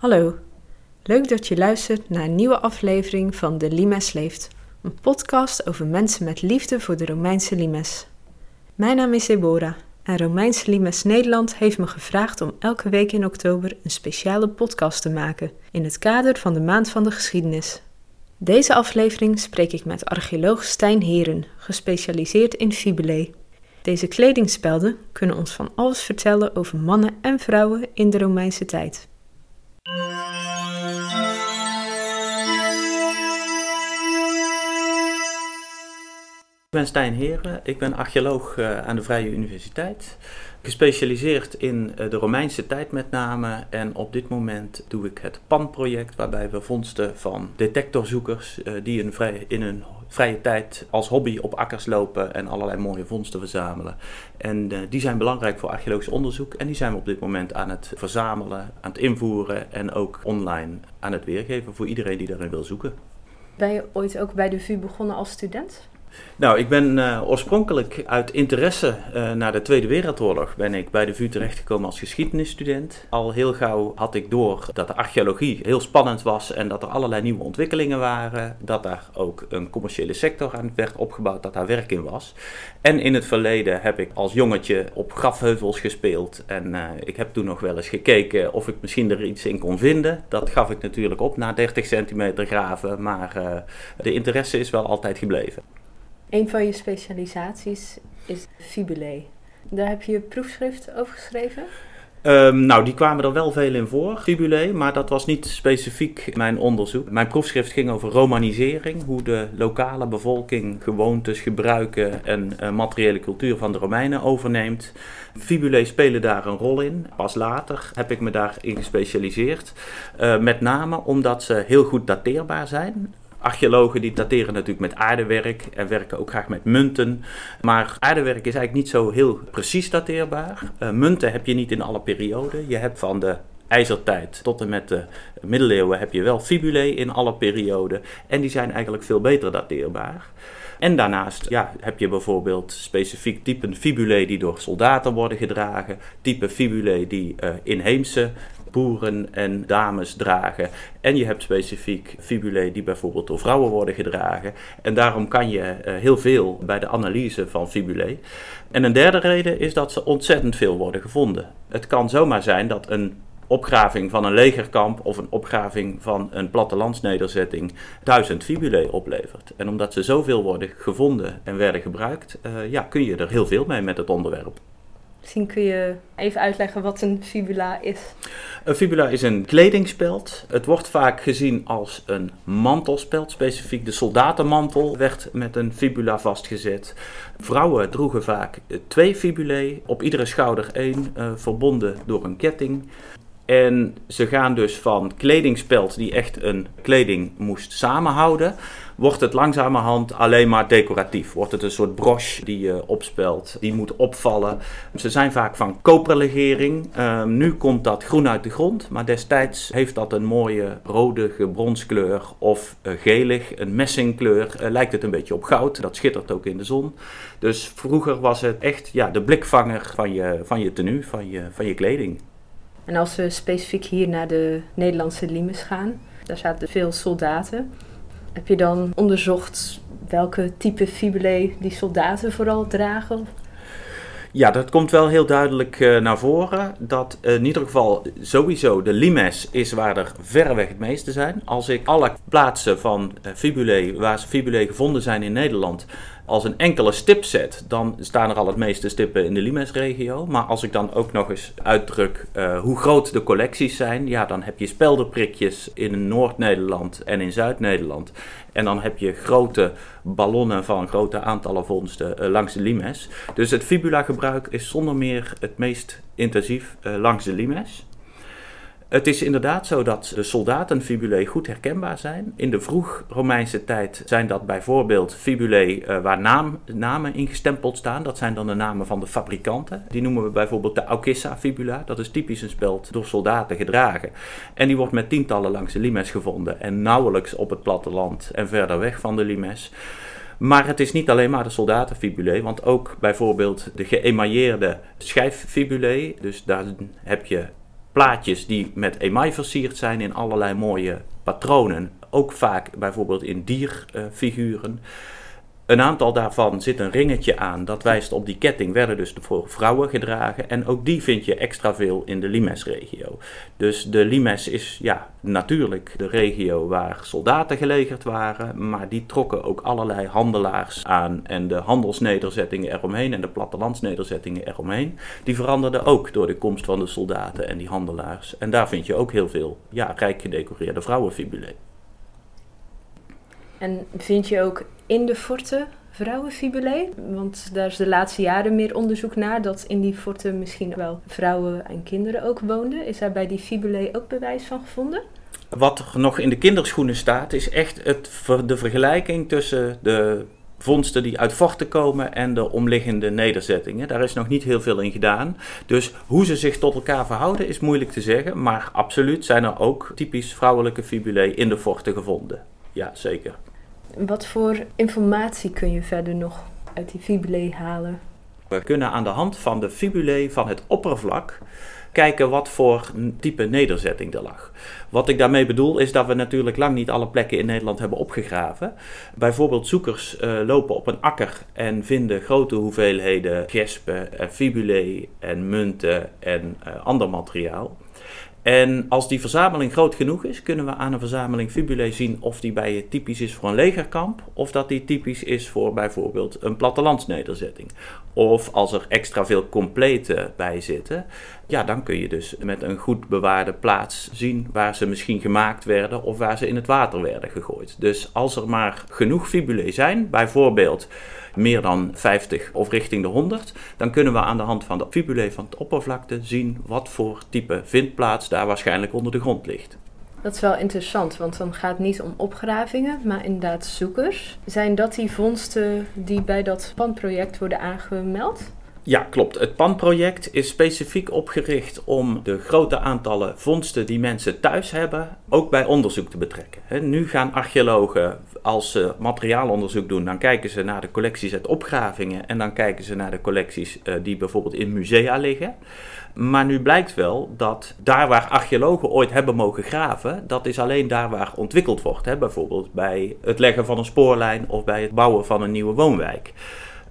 Hallo, leuk dat je luistert naar een nieuwe aflevering van De Limes Leeft, een podcast over mensen met liefde voor de Romeinse limes. Mijn naam is Deborah en Romeinse Limes Nederland heeft me gevraagd om elke week in oktober een speciale podcast te maken in het kader van de Maand van de Geschiedenis. Deze aflevering spreek ik met archeoloog Stijn Heren, gespecialiseerd in fibulae. Deze kledingspelden kunnen ons van alles vertellen over mannen en vrouwen in de Romeinse tijd. Ik ben Stijn Heren, ik ben archeoloog eh, aan de Vrije Universiteit. Gespecialiseerd in eh, de Romeinse tijd met name. En op dit moment doe ik het PAN-project, waarbij we vondsten van detectorzoekers eh, die in, vrij, in hun vrije tijd als hobby op akkers lopen en allerlei mooie vondsten verzamelen. En die zijn belangrijk voor archeologisch onderzoek. En die zijn we op dit moment aan het verzamelen, aan het invoeren en ook online aan het weergeven voor iedereen die daarin wil zoeken. Ben je ooit ook bij de VU begonnen als student? Nou, ik ben uh, oorspronkelijk uit interesse uh, naar de Tweede Wereldoorlog ben ik bij de VU terechtgekomen als geschiedenisstudent. Al heel gauw had ik door dat de archeologie heel spannend was en dat er allerlei nieuwe ontwikkelingen waren. Dat daar ook een commerciële sector aan werd opgebouwd, dat daar werk in was. En in het verleden heb ik als jongetje op grafheuvels gespeeld. En uh, ik heb toen nog wel eens gekeken of ik misschien er iets in kon vinden. Dat gaf ik natuurlijk op na 30 centimeter graven, maar de interesse is wel altijd gebleven. Een van je specialisaties is fibulae. Daar heb je proefschrift over geschreven? Um, nou, die kwamen er wel veel in voor, fibulae, maar dat was niet specifiek mijn onderzoek. Mijn proefschrift ging over romanisering, hoe de lokale bevolking gewoontes, gebruiken en uh, materiële cultuur van de Romeinen overneemt. Fibulae spelen daar een rol in. Pas later heb ik me daarin gespecialiseerd. Uh, met name omdat ze heel goed dateerbaar zijn. Archeologen die dateren natuurlijk met aardewerk en werken ook graag met munten. Maar aardewerk is eigenlijk niet zo heel precies dateerbaar. Uh, munten heb je niet in alle perioden. Je hebt van de ijzertijd tot en met de middeleeuwen heb je wel fibulae in alle perioden. En die zijn eigenlijk veel beter dateerbaar. En daarnaast ja, heb je bijvoorbeeld specifiek typen fibulae die door soldaten worden gedragen, type fibulae die uh, inheemse boeren en dames dragen. En je hebt specifiek fibulae die bijvoorbeeld door vrouwen worden gedragen. En daarom kan je uh, heel veel bij de analyse van fibulae. En een derde reden is dat ze ontzettend veel worden gevonden. Het kan zomaar zijn dat een opgraving van een legerkamp of een opgraving van een plattelandsnederzetting duizend fibulae oplevert. En omdat ze zoveel worden gevonden en werden gebruikt, uh, ja, kun je er heel veel mee met het onderwerp. Misschien kun je even uitleggen wat een fibula is. Een fibula is een kledingspeld. Het wordt vaak gezien als een mantelspeld. Specifiek de soldatenmantel werd met een fibula vastgezet. Vrouwen droegen vaak twee fibulae, op iedere schouder één, uh, verbonden door een ketting. En ze gaan dus van kledingspeld die echt een kleding moest samenhouden, wordt het langzamerhand alleen maar decoratief. Wordt het een soort broche die je opspelt, die moet opvallen. Ze zijn vaak van koperlegering. Uh, nu komt dat groen uit de grond, maar destijds heeft dat een mooie rode bronskleur of uh, gelig, een messingkleur. Uh, lijkt het een beetje op goud, dat schittert ook in de zon. Dus vroeger was het echt ja, de blikvanger van je, van je tenue, van je, van je kleding. En als we specifiek hier naar de Nederlandse limes gaan, daar zaten veel soldaten. Heb je dan onderzocht welke type fibulae die soldaten vooral dragen? Ja, dat komt wel heel duidelijk uh, naar voren. Dat uh, in ieder geval sowieso de limes is waar er verreweg het meeste zijn. Als ik alle plaatsen van uh, fibulae, waar fibulae gevonden zijn in Nederland, als een enkele stip zet, dan staan er al het meeste stippen in de Limes-regio. Maar als ik dan ook nog eens uitdruk uh, hoe groot de collecties zijn, ja, dan heb je spelderprikjes in Noord-Nederland en in Zuid-Nederland. En dan heb je grote ballonnen van grote aantallen vondsten uh, langs de Limes. Dus het fibula-gebruik is zonder meer het meest intensief uh, langs de Limes. Het is inderdaad zo dat de soldatenfibulae goed herkenbaar zijn. In de vroeg-Romeinse tijd zijn dat bijvoorbeeld fibulae uh, waar naam, namen ingestempeld staan. Dat zijn dan de namen van de fabrikanten. Die noemen we bijvoorbeeld de Aukissa fibula. Dat is typisch een speld door soldaten gedragen. En die wordt met tientallen langs de limes gevonden en nauwelijks op het platteland en verder weg van de limes. Maar het is niet alleen maar de soldatenfibulae, want ook bijvoorbeeld de geëmailleerde schijffibulae. Dus daar heb je plaatjes die met emaai versierd zijn in allerlei mooie patronen. Ook vaak bijvoorbeeld in dierfiguren. Een aantal daarvan zit een ringetje aan, dat wijst op die ketting, werden dus voor vrouwen gedragen. En ook die vind je extra veel in de Limes-regio. Dus de Limes is ja, natuurlijk de regio waar soldaten gelegerd waren, maar die trokken ook allerlei handelaars aan. En de handelsnederzettingen eromheen en de plattelandsnederzettingen eromheen, die veranderden ook door de komst van de soldaten en die handelaars. En daar vind je ook heel veel ja, rijk gedecoreerde vrouwenfibulae. En vind je ook in de forten vrouwenfibulae? Want daar is de laatste jaren meer onderzoek naar dat in die forten misschien wel vrouwen en kinderen ook woonden. Is daar bij die fibulae ook bewijs van gevonden? Wat er nog in de kinderschoenen staat, is echt het, de vergelijking tussen de vondsten die uit forten komen en de omliggende nederzettingen. Daar is nog niet heel veel in gedaan. Dus hoe ze zich tot elkaar verhouden is moeilijk te zeggen. Maar absoluut zijn er ook typisch vrouwelijke fibulae in de forten gevonden. Ja, zeker. Wat voor informatie kun je verder nog uit die fibulae halen? We kunnen aan de hand van de fibulae van het oppervlak kijken wat voor type nederzetting er lag. Wat ik daarmee bedoel is dat we natuurlijk lang niet alle plekken in Nederland hebben opgegraven. Bijvoorbeeld zoekers uh, lopen op een akker en vinden grote hoeveelheden gespen, en fibulae en munten en uh, ander materiaal. En als die verzameling groot genoeg is, kunnen we aan een verzameling fibulae zien of die bij je typisch is voor een legerkamp, of dat die typisch is voor bijvoorbeeld een plattelandsnederzetting. Of als er extra veel complete bij zitten, ja, dan kun je dus met een goed bewaarde plaats zien waar ze misschien gemaakt werden of waar ze in het water werden gegooid. Dus als er maar genoeg fibulae zijn, bijvoorbeeld meer dan 50 of richting de 100, dan kunnen we aan de hand van de fibulae van het oppervlakte zien wat voor type vindplaats daar waarschijnlijk onder de grond ligt. Dat is wel interessant, want dan gaat het niet om opgravingen, maar inderdaad zoekers. Zijn dat die vondsten die bij dat panproject worden aangemeld? Ja, klopt. Het PAN-project is specifiek opgericht om de grote aantallen vondsten die mensen thuis hebben ook bij onderzoek te betrekken. nu gaan archeologen, als ze materiaalonderzoek doen, dan kijken ze naar de collecties uit opgravingen en dan kijken ze naar de collecties uh, die bijvoorbeeld in musea liggen. Maar nu blijkt wel dat daar waar archeologen ooit hebben mogen graven, dat is alleen daar waar ontwikkeld wordt. Bijvoorbeeld bij het leggen van een spoorlijn of bij het bouwen van een nieuwe woonwijk.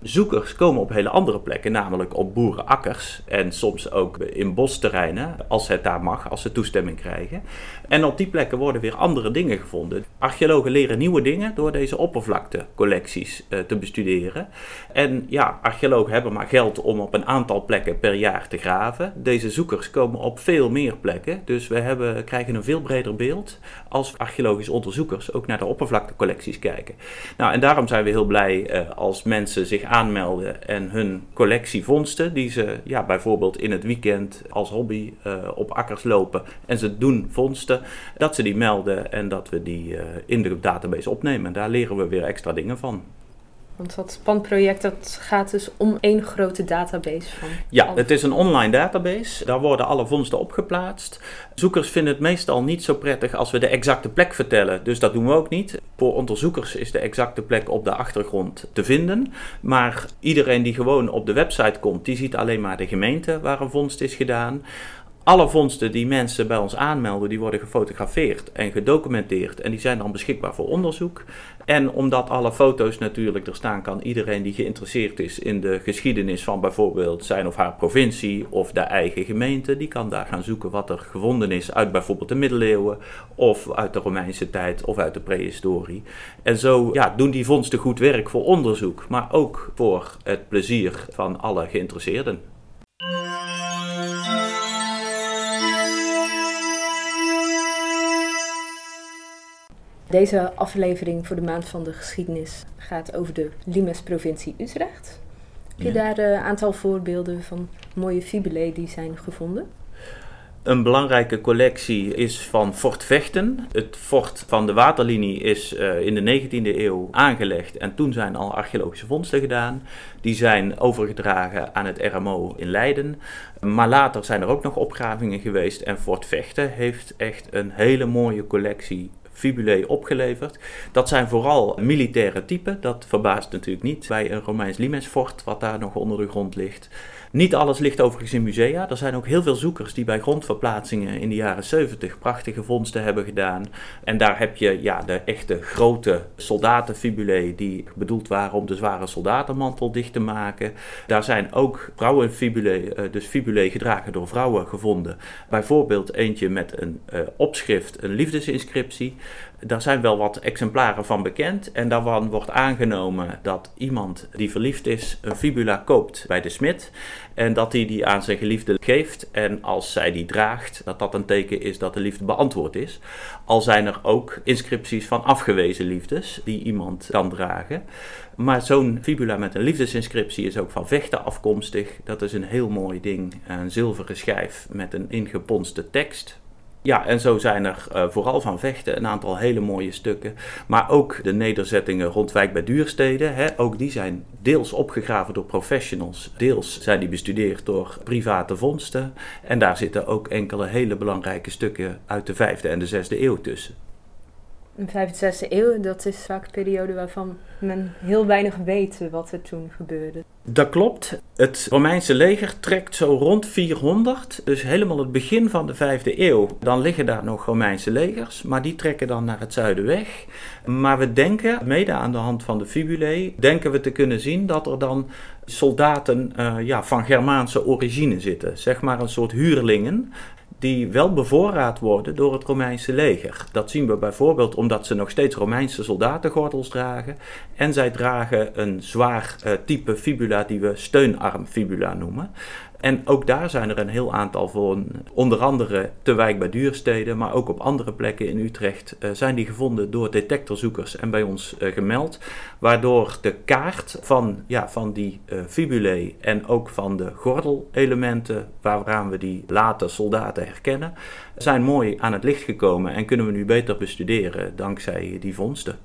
Zoekers komen op hele andere plekken, namelijk op boerenakkers en soms ook in bosterreinen, als het daar mag, als ze toestemming krijgen. En op die plekken worden weer andere dingen gevonden. Archeologen leren nieuwe dingen door deze oppervlaktecollecties uh, te bestuderen. En ja, archeologen hebben maar geld om op een aantal plekken per jaar te graven. Deze zoekers komen op veel meer plekken, dus we hebben, krijgen een veel breder beeld als archeologische onderzoekers ook naar de oppervlaktecollecties kijken. Nou, en daarom zijn we heel blij uh, als mensen zich aanmelden en hun collectie vondsten, die ze ja, bijvoorbeeld in het weekend als hobby uh, op akkers lopen en ze doen vondsten, dat ze die melden en dat we die uh, in de database opnemen. Daar leren we weer extra dingen van. Want dat SPAN-project dat gaat dus om één grote database van. Ja, het is een online database. Daar worden alle vondsten opgeplaatst. Zoekers vinden het meestal niet zo prettig als we de exacte plek vertellen. Dus dat doen we ook niet. Voor onderzoekers is de exacte plek op de achtergrond te vinden. Maar iedereen die gewoon op de website komt, die ziet alleen maar de gemeente waar een vondst is gedaan. Alle vondsten die mensen bij ons aanmelden, die worden gefotografeerd en gedocumenteerd en die zijn dan beschikbaar voor onderzoek. En omdat alle foto's natuurlijk er staan, kan iedereen die geïnteresseerd is in de geschiedenis van bijvoorbeeld zijn of haar provincie of de eigen gemeente, die kan daar gaan zoeken wat er gevonden is uit bijvoorbeeld de middeleeuwen of uit de Romeinse tijd of uit de prehistorie. En zo ja, doen die vondsten goed werk voor onderzoek, maar ook voor het plezier van alle geïnteresseerden. Deze aflevering voor de Maand van de Geschiedenis gaat over de Limes-provincie Utrecht. Heb je daar een aantal voorbeelden van mooie fibulae die zijn gevonden? Een belangrijke collectie is van Fort Vechten. Het fort van de waterlinie is uh, in de 19e eeuw aangelegd en toen zijn al archeologische vondsten gedaan. Die zijn overgedragen aan het RMO in Leiden. Maar later zijn er ook nog opgravingen geweest en Fort Vechten heeft echt een hele mooie collectie fibulae opgeleverd. Dat zijn vooral militaire typen. Dat verbaast natuurlijk niet bij een Romeins limesfort wat daar nog onder de grond ligt. Niet alles ligt overigens in musea. Er zijn ook heel veel zoekers die bij grondverplaatsingen in de jaren 70 prachtige vondsten hebben gedaan. En daar heb je ja, de echte grote soldatenfibulae die bedoeld waren om de zware soldatenmantel dicht te maken. Daar zijn ook vrouwenfibulae, eh, dus fibulae gedragen door vrouwen gevonden. Bijvoorbeeld eentje met een uh, opschrift, een liefdesinscriptie. Daar zijn wel wat exemplaren van bekend en daarvan wordt aangenomen dat iemand die verliefd is een fibula koopt bij de smid en dat hij die aan zijn geliefde geeft en als zij die draagt, dat dat een teken is dat de liefde beantwoord is. Al zijn er ook inscripties van afgewezen liefdes die iemand kan dragen. Maar zo'n fibula met een liefdesinscriptie is ook van vechten afkomstig. Dat is een heel mooi ding, een zilveren schijf met een ingeponste tekst ja, en zo zijn er uh, vooral van vechten een aantal hele mooie stukken. Maar ook de nederzettingen rond Wijk bij Duurstede. Hè, ook die zijn deels opgegraven door professionals. Deels zijn die bestudeerd door private vondsten. En daar zitten ook enkele hele belangrijke stukken uit de vijfde en de zesde eeuw tussen. En zesde eeuw, dat is vaak een periode waarvan men heel weinig weet wat er toen gebeurde. Dat klopt. Het Romeinse leger trekt zo rond 400, dus helemaal het begin van de vijfde eeuw. Dan liggen daar nog Romeinse legers, maar die trekken dan naar het zuiden weg. Maar we denken, mede aan de hand van de fibulae, denken we te kunnen zien dat er dan soldaten uh, ja, van Germaanse origine zitten. Zeg maar een soort huurlingen die wel bevoorraad worden door het Romeinse leger. Dat zien we bijvoorbeeld omdat ze nog steeds Romeinse soldatengordels dragen. En zij dragen een zwaar uh, type fibula die we steunarmfibula noemen. En ook daar zijn er een heel aantal van, onder andere te Wijk bij Duurstede, maar ook op andere plekken in Utrecht, uh, zijn die gevonden door detectorzoekers en bij ons uh, gemeld. Waardoor de kaart van, ja, van die uh, fibulae en ook van de gordelelementen, waaraan we die late soldaten herkennen, zijn mooi aan het licht gekomen en kunnen we nu beter bestuderen dankzij die vondsten.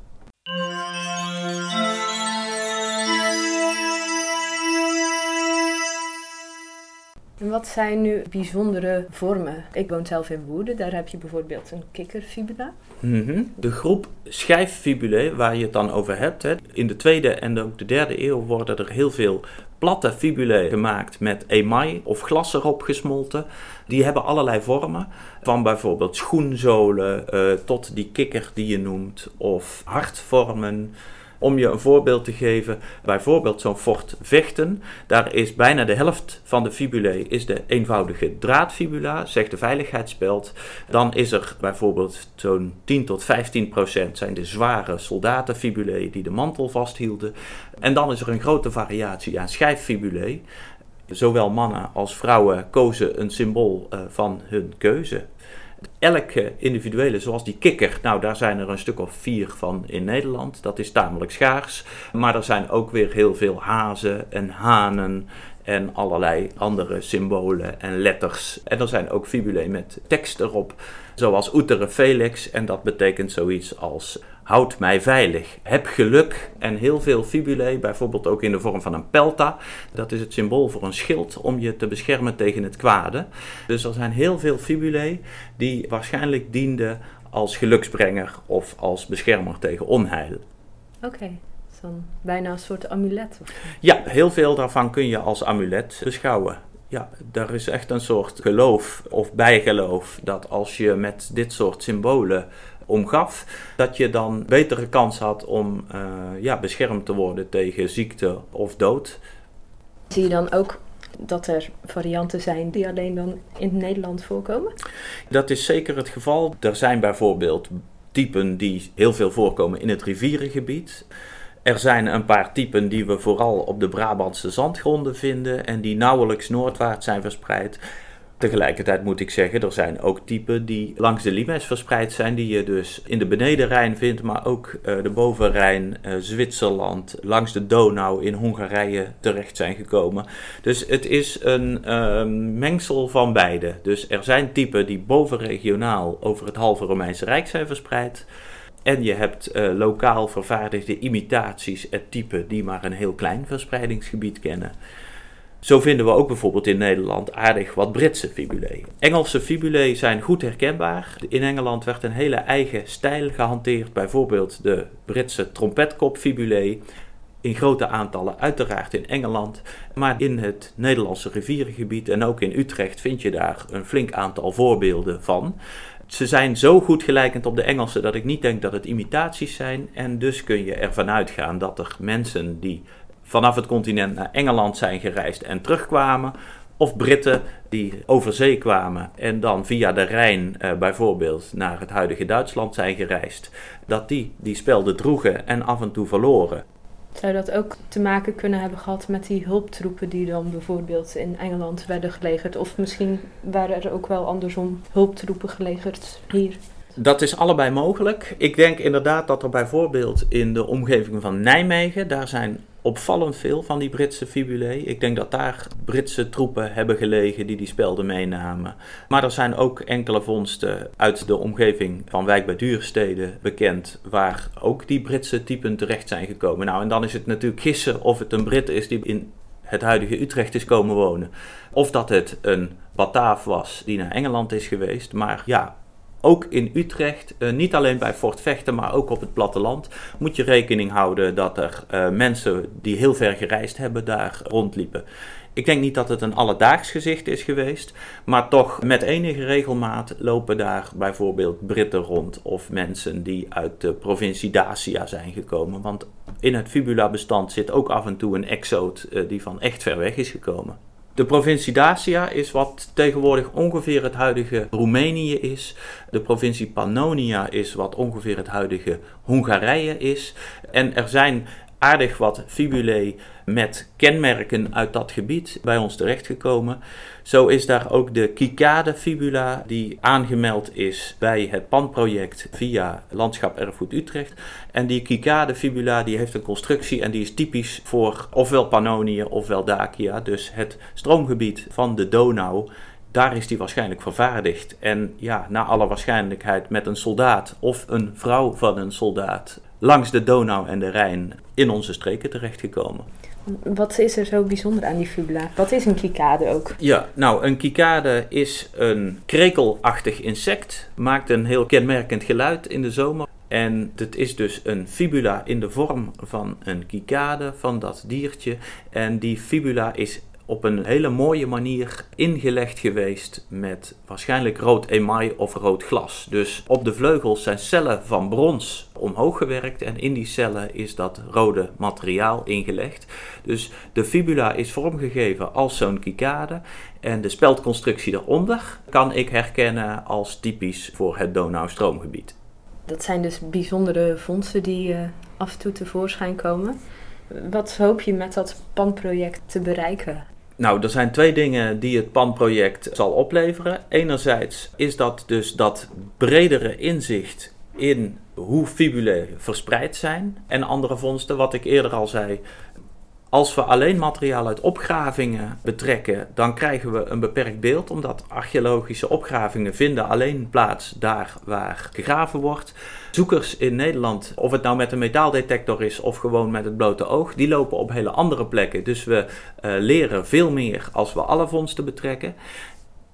En wat zijn nu bijzondere vormen? Ik woon zelf in Woerden, daar heb je bijvoorbeeld een kikkerfibula. Mm De groep schijffibulae, waar je het dan over hebt, hè, in de tweede en ook de derde eeuw worden er heel veel platte fibulae gemaakt met email of glas erop gesmolten. Die hebben allerlei vormen, van bijvoorbeeld schoenzolen uh, tot die kikker die je noemt, of hartvormen. Om je een voorbeeld te geven, bijvoorbeeld zo'n fort Vechten, daar is bijna de helft van de fibulae is de eenvoudige draadfibula, zegt de veiligheidsspeld. Dan is er bijvoorbeeld zo'n 10 tot 15 procent zijn de zware soldatenfibulae die de mantel vasthielden. En dan is er een grote variatie aan schijffibulae. Zowel mannen als vrouwen kozen een symbool uh, van hun keuze elke individuele, zoals die kikker, nou daar zijn er een stuk of vier van in Nederland. Dat is tamelijk schaars. Maar er zijn ook weer heel veel hazen en hanen en allerlei andere symbolen en letters. En er zijn ook fibulae met tekst erop, zoals Utere Felix. En dat betekent zoiets als houd mij veilig, heb geluk. En heel veel fibulae, bijvoorbeeld ook in de vorm van een pelta. Dat is het symbool voor een schild om je te beschermen tegen het kwade. Dus er zijn heel veel fibulae die waarschijnlijk dienden als geluksbrenger of als beschermer tegen onheil. Oké dan bijna een soort amulet? Of? Ja, heel veel daarvan kun je als amulet beschouwen. Ja, er is echt een soort geloof of bijgeloof dat als je met dit soort symbolen omgaf, dat je dan betere kans had om uh, ja, beschermd te worden tegen ziekte of dood. Zie je dan ook dat er varianten zijn die alleen dan in Nederland voorkomen? Dat is zeker het geval. Er zijn bijvoorbeeld typen die heel veel voorkomen in het rivierengebied. Er zijn een paar typen die we vooral op de Brabantse zandgronden vinden en die nauwelijks noordwaarts zijn verspreid. Tegelijkertijd moet ik zeggen, er zijn ook typen die langs de Limes verspreid zijn, die je dus in de benedenrijn vindt, maar ook uh, de bovenrijn, uh, Zwitserland, langs de Donau in Hongarije terecht zijn gekomen. Dus het is een uh, mengsel van beide. Dus er zijn typen die bovenregionaal over het halve Romeinse Rijk zijn verspreid. En je hebt uh, lokaal vervaardigde imitaties, het type die maar een heel klein verspreidingsgebied kennen. Zo vinden we ook bijvoorbeeld in Nederland aardig wat Britse fibulae. Engelse fibulae zijn goed herkenbaar. In Engeland werd een hele eigen stijl gehanteerd, bijvoorbeeld de Britse trompetkop fibulae. in grote aantallen, uiteraard in Engeland. Maar in het Nederlandse rivierengebied en ook in Utrecht vind je daar een flink aantal voorbeelden van. Ze zijn zo goed gelijkend op de Engelsen dat ik niet denk dat het imitaties zijn. En dus kun je ervan uitgaan dat er mensen die vanaf het continent naar Engeland zijn gereisd en terugkwamen, of Britten die over zee kwamen en dan via de Rijn eh, bijvoorbeeld naar het huidige Duitsland zijn gereisd, dat die die spelden droegen en af en toe verloren. Zou dat ook te maken kunnen hebben gehad met die hulptroepen die dan bijvoorbeeld in Engeland werden gelegerd? Of misschien waren er ook wel andersom hulptroepen gelegerd hier? Dat is allebei mogelijk. Ik denk inderdaad dat er bijvoorbeeld in de omgeving van Nijmegen, daar zijn opvallend veel van die Britse fibulae. Ik denk dat daar Britse troepen hebben gelegen die die spelden meenamen. Maar er zijn ook enkele vondsten uit de omgeving van Wijk bij Duurstede bekend, waar ook die Britse typen terecht zijn gekomen. Nou, en dan is het natuurlijk gissen of het een Brit is die in het huidige Utrecht is komen wonen. Of dat het een Bataaf was die naar Engeland is geweest. Maar ja, ook in Utrecht, uh, niet alleen bij Fort Vechten, maar ook op het platteland, moet je rekening houden dat er uh, mensen die heel ver gereisd hebben daar rondliepen. Ik denk niet dat het een alledaags gezicht is geweest, maar toch met enige regelmaat lopen daar bijvoorbeeld Britten rond of mensen die uit de provincie Dacia zijn gekomen. Want in het fibula-bestand zit ook af en toe een exoot uh, die van echt ver weg is gekomen. De provincie Dacia is wat tegenwoordig ongeveer het huidige Roemenië is. De provincie Pannonia is wat ongeveer het huidige Hongarije is. En er zijn aardig wat fibulae met kenmerken uit dat gebied bij ons terechtgekomen. Zo is daar ook de Kikade fibula die aangemeld is bij het PAN-project via Landschap Erfgoed Utrecht. En die Kikade fibula die heeft een constructie en die is typisch voor ofwel Pannonië ofwel Dacia, dus het stroomgebied van de Donau daar is die waarschijnlijk vervaardigd. En ja, naar alle waarschijnlijkheid met een soldaat of een vrouw van een soldaat langs de Donau en de Rijn in onze streken terechtgekomen. Wat is er zo bijzonder aan die fibula? Wat is een kikade ook? Ja, nou, een kikade is een krekelachtig insect. Maakt een heel kenmerkend geluid in de zomer. En het is dus een fibula in de vorm van een kikade, van dat diertje. En die fibula is op een hele mooie manier ingelegd geweest met waarschijnlijk rood email of rood glas. Dus op de vleugels zijn cellen van brons omhoog gewerkt en in die cellen is dat rode materiaal ingelegd. Dus de fibula is vormgegeven als zo'n kikade en de speldconstructie daaronder kan ik herkennen als typisch voor het Donau-stroomgebied. Dat zijn dus bijzondere vondsten die uh, af en toe tevoorschijn komen. Wat hoop je met dat PAN-project te bereiken? Nou, er zijn twee dingen die het PAN-project zal opleveren. Enerzijds is dat dus dat bredere inzicht in hoe fibulae verspreid zijn en andere vondsten. Wat ik eerder al zei, als we alleen materiaal uit opgravingen betrekken, dan krijgen we een beperkt beeld, omdat archeologische opgravingen vinden alleen plaats daar waar gegraven wordt. Zoekers in Nederland, of het nou met een metaaldetector is of gewoon met het blote oog, die lopen op hele andere plekken. Dus we uh, leren veel meer als we alle vondsten betrekken.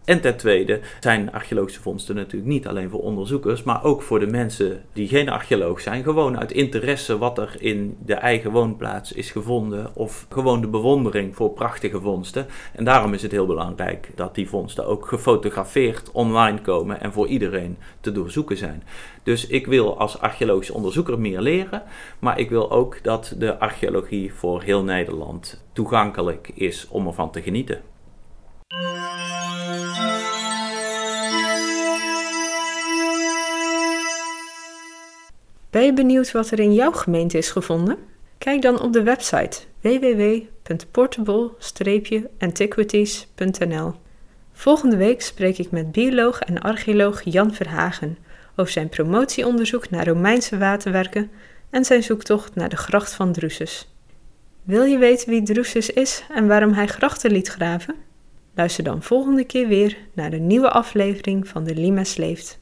En ten tweede zijn archeologische vondsten natuurlijk niet alleen voor onderzoekers, maar ook voor de mensen die geen archeoloog zijn. Gewoon uit interesse wat er in de eigen woonplaats is gevonden of gewoon de bewondering voor prachtige vondsten. En daarom is het heel belangrijk dat die vondsten ook gefotografeerd online komen en voor iedereen te doorzoeken zijn. Dus ik wil als archeologisch onderzoeker meer leren, maar ik wil ook dat de archeologie voor heel Nederland toegankelijk is om ervan te genieten. Ben je benieuwd wat er in jouw gemeente is gevonden? Kijk dan op de website www.portable-antiquities.nl. Volgende week spreek ik met bioloog en archeoloog Jan Verhagen over zijn promotieonderzoek naar Romeinse waterwerken en zijn zoektocht naar de gracht van Drusus. Wil je weten wie Drusus is en waarom hij grachten liet graven? Luister dan volgende keer weer naar de nieuwe aflevering van de Limes Leeft.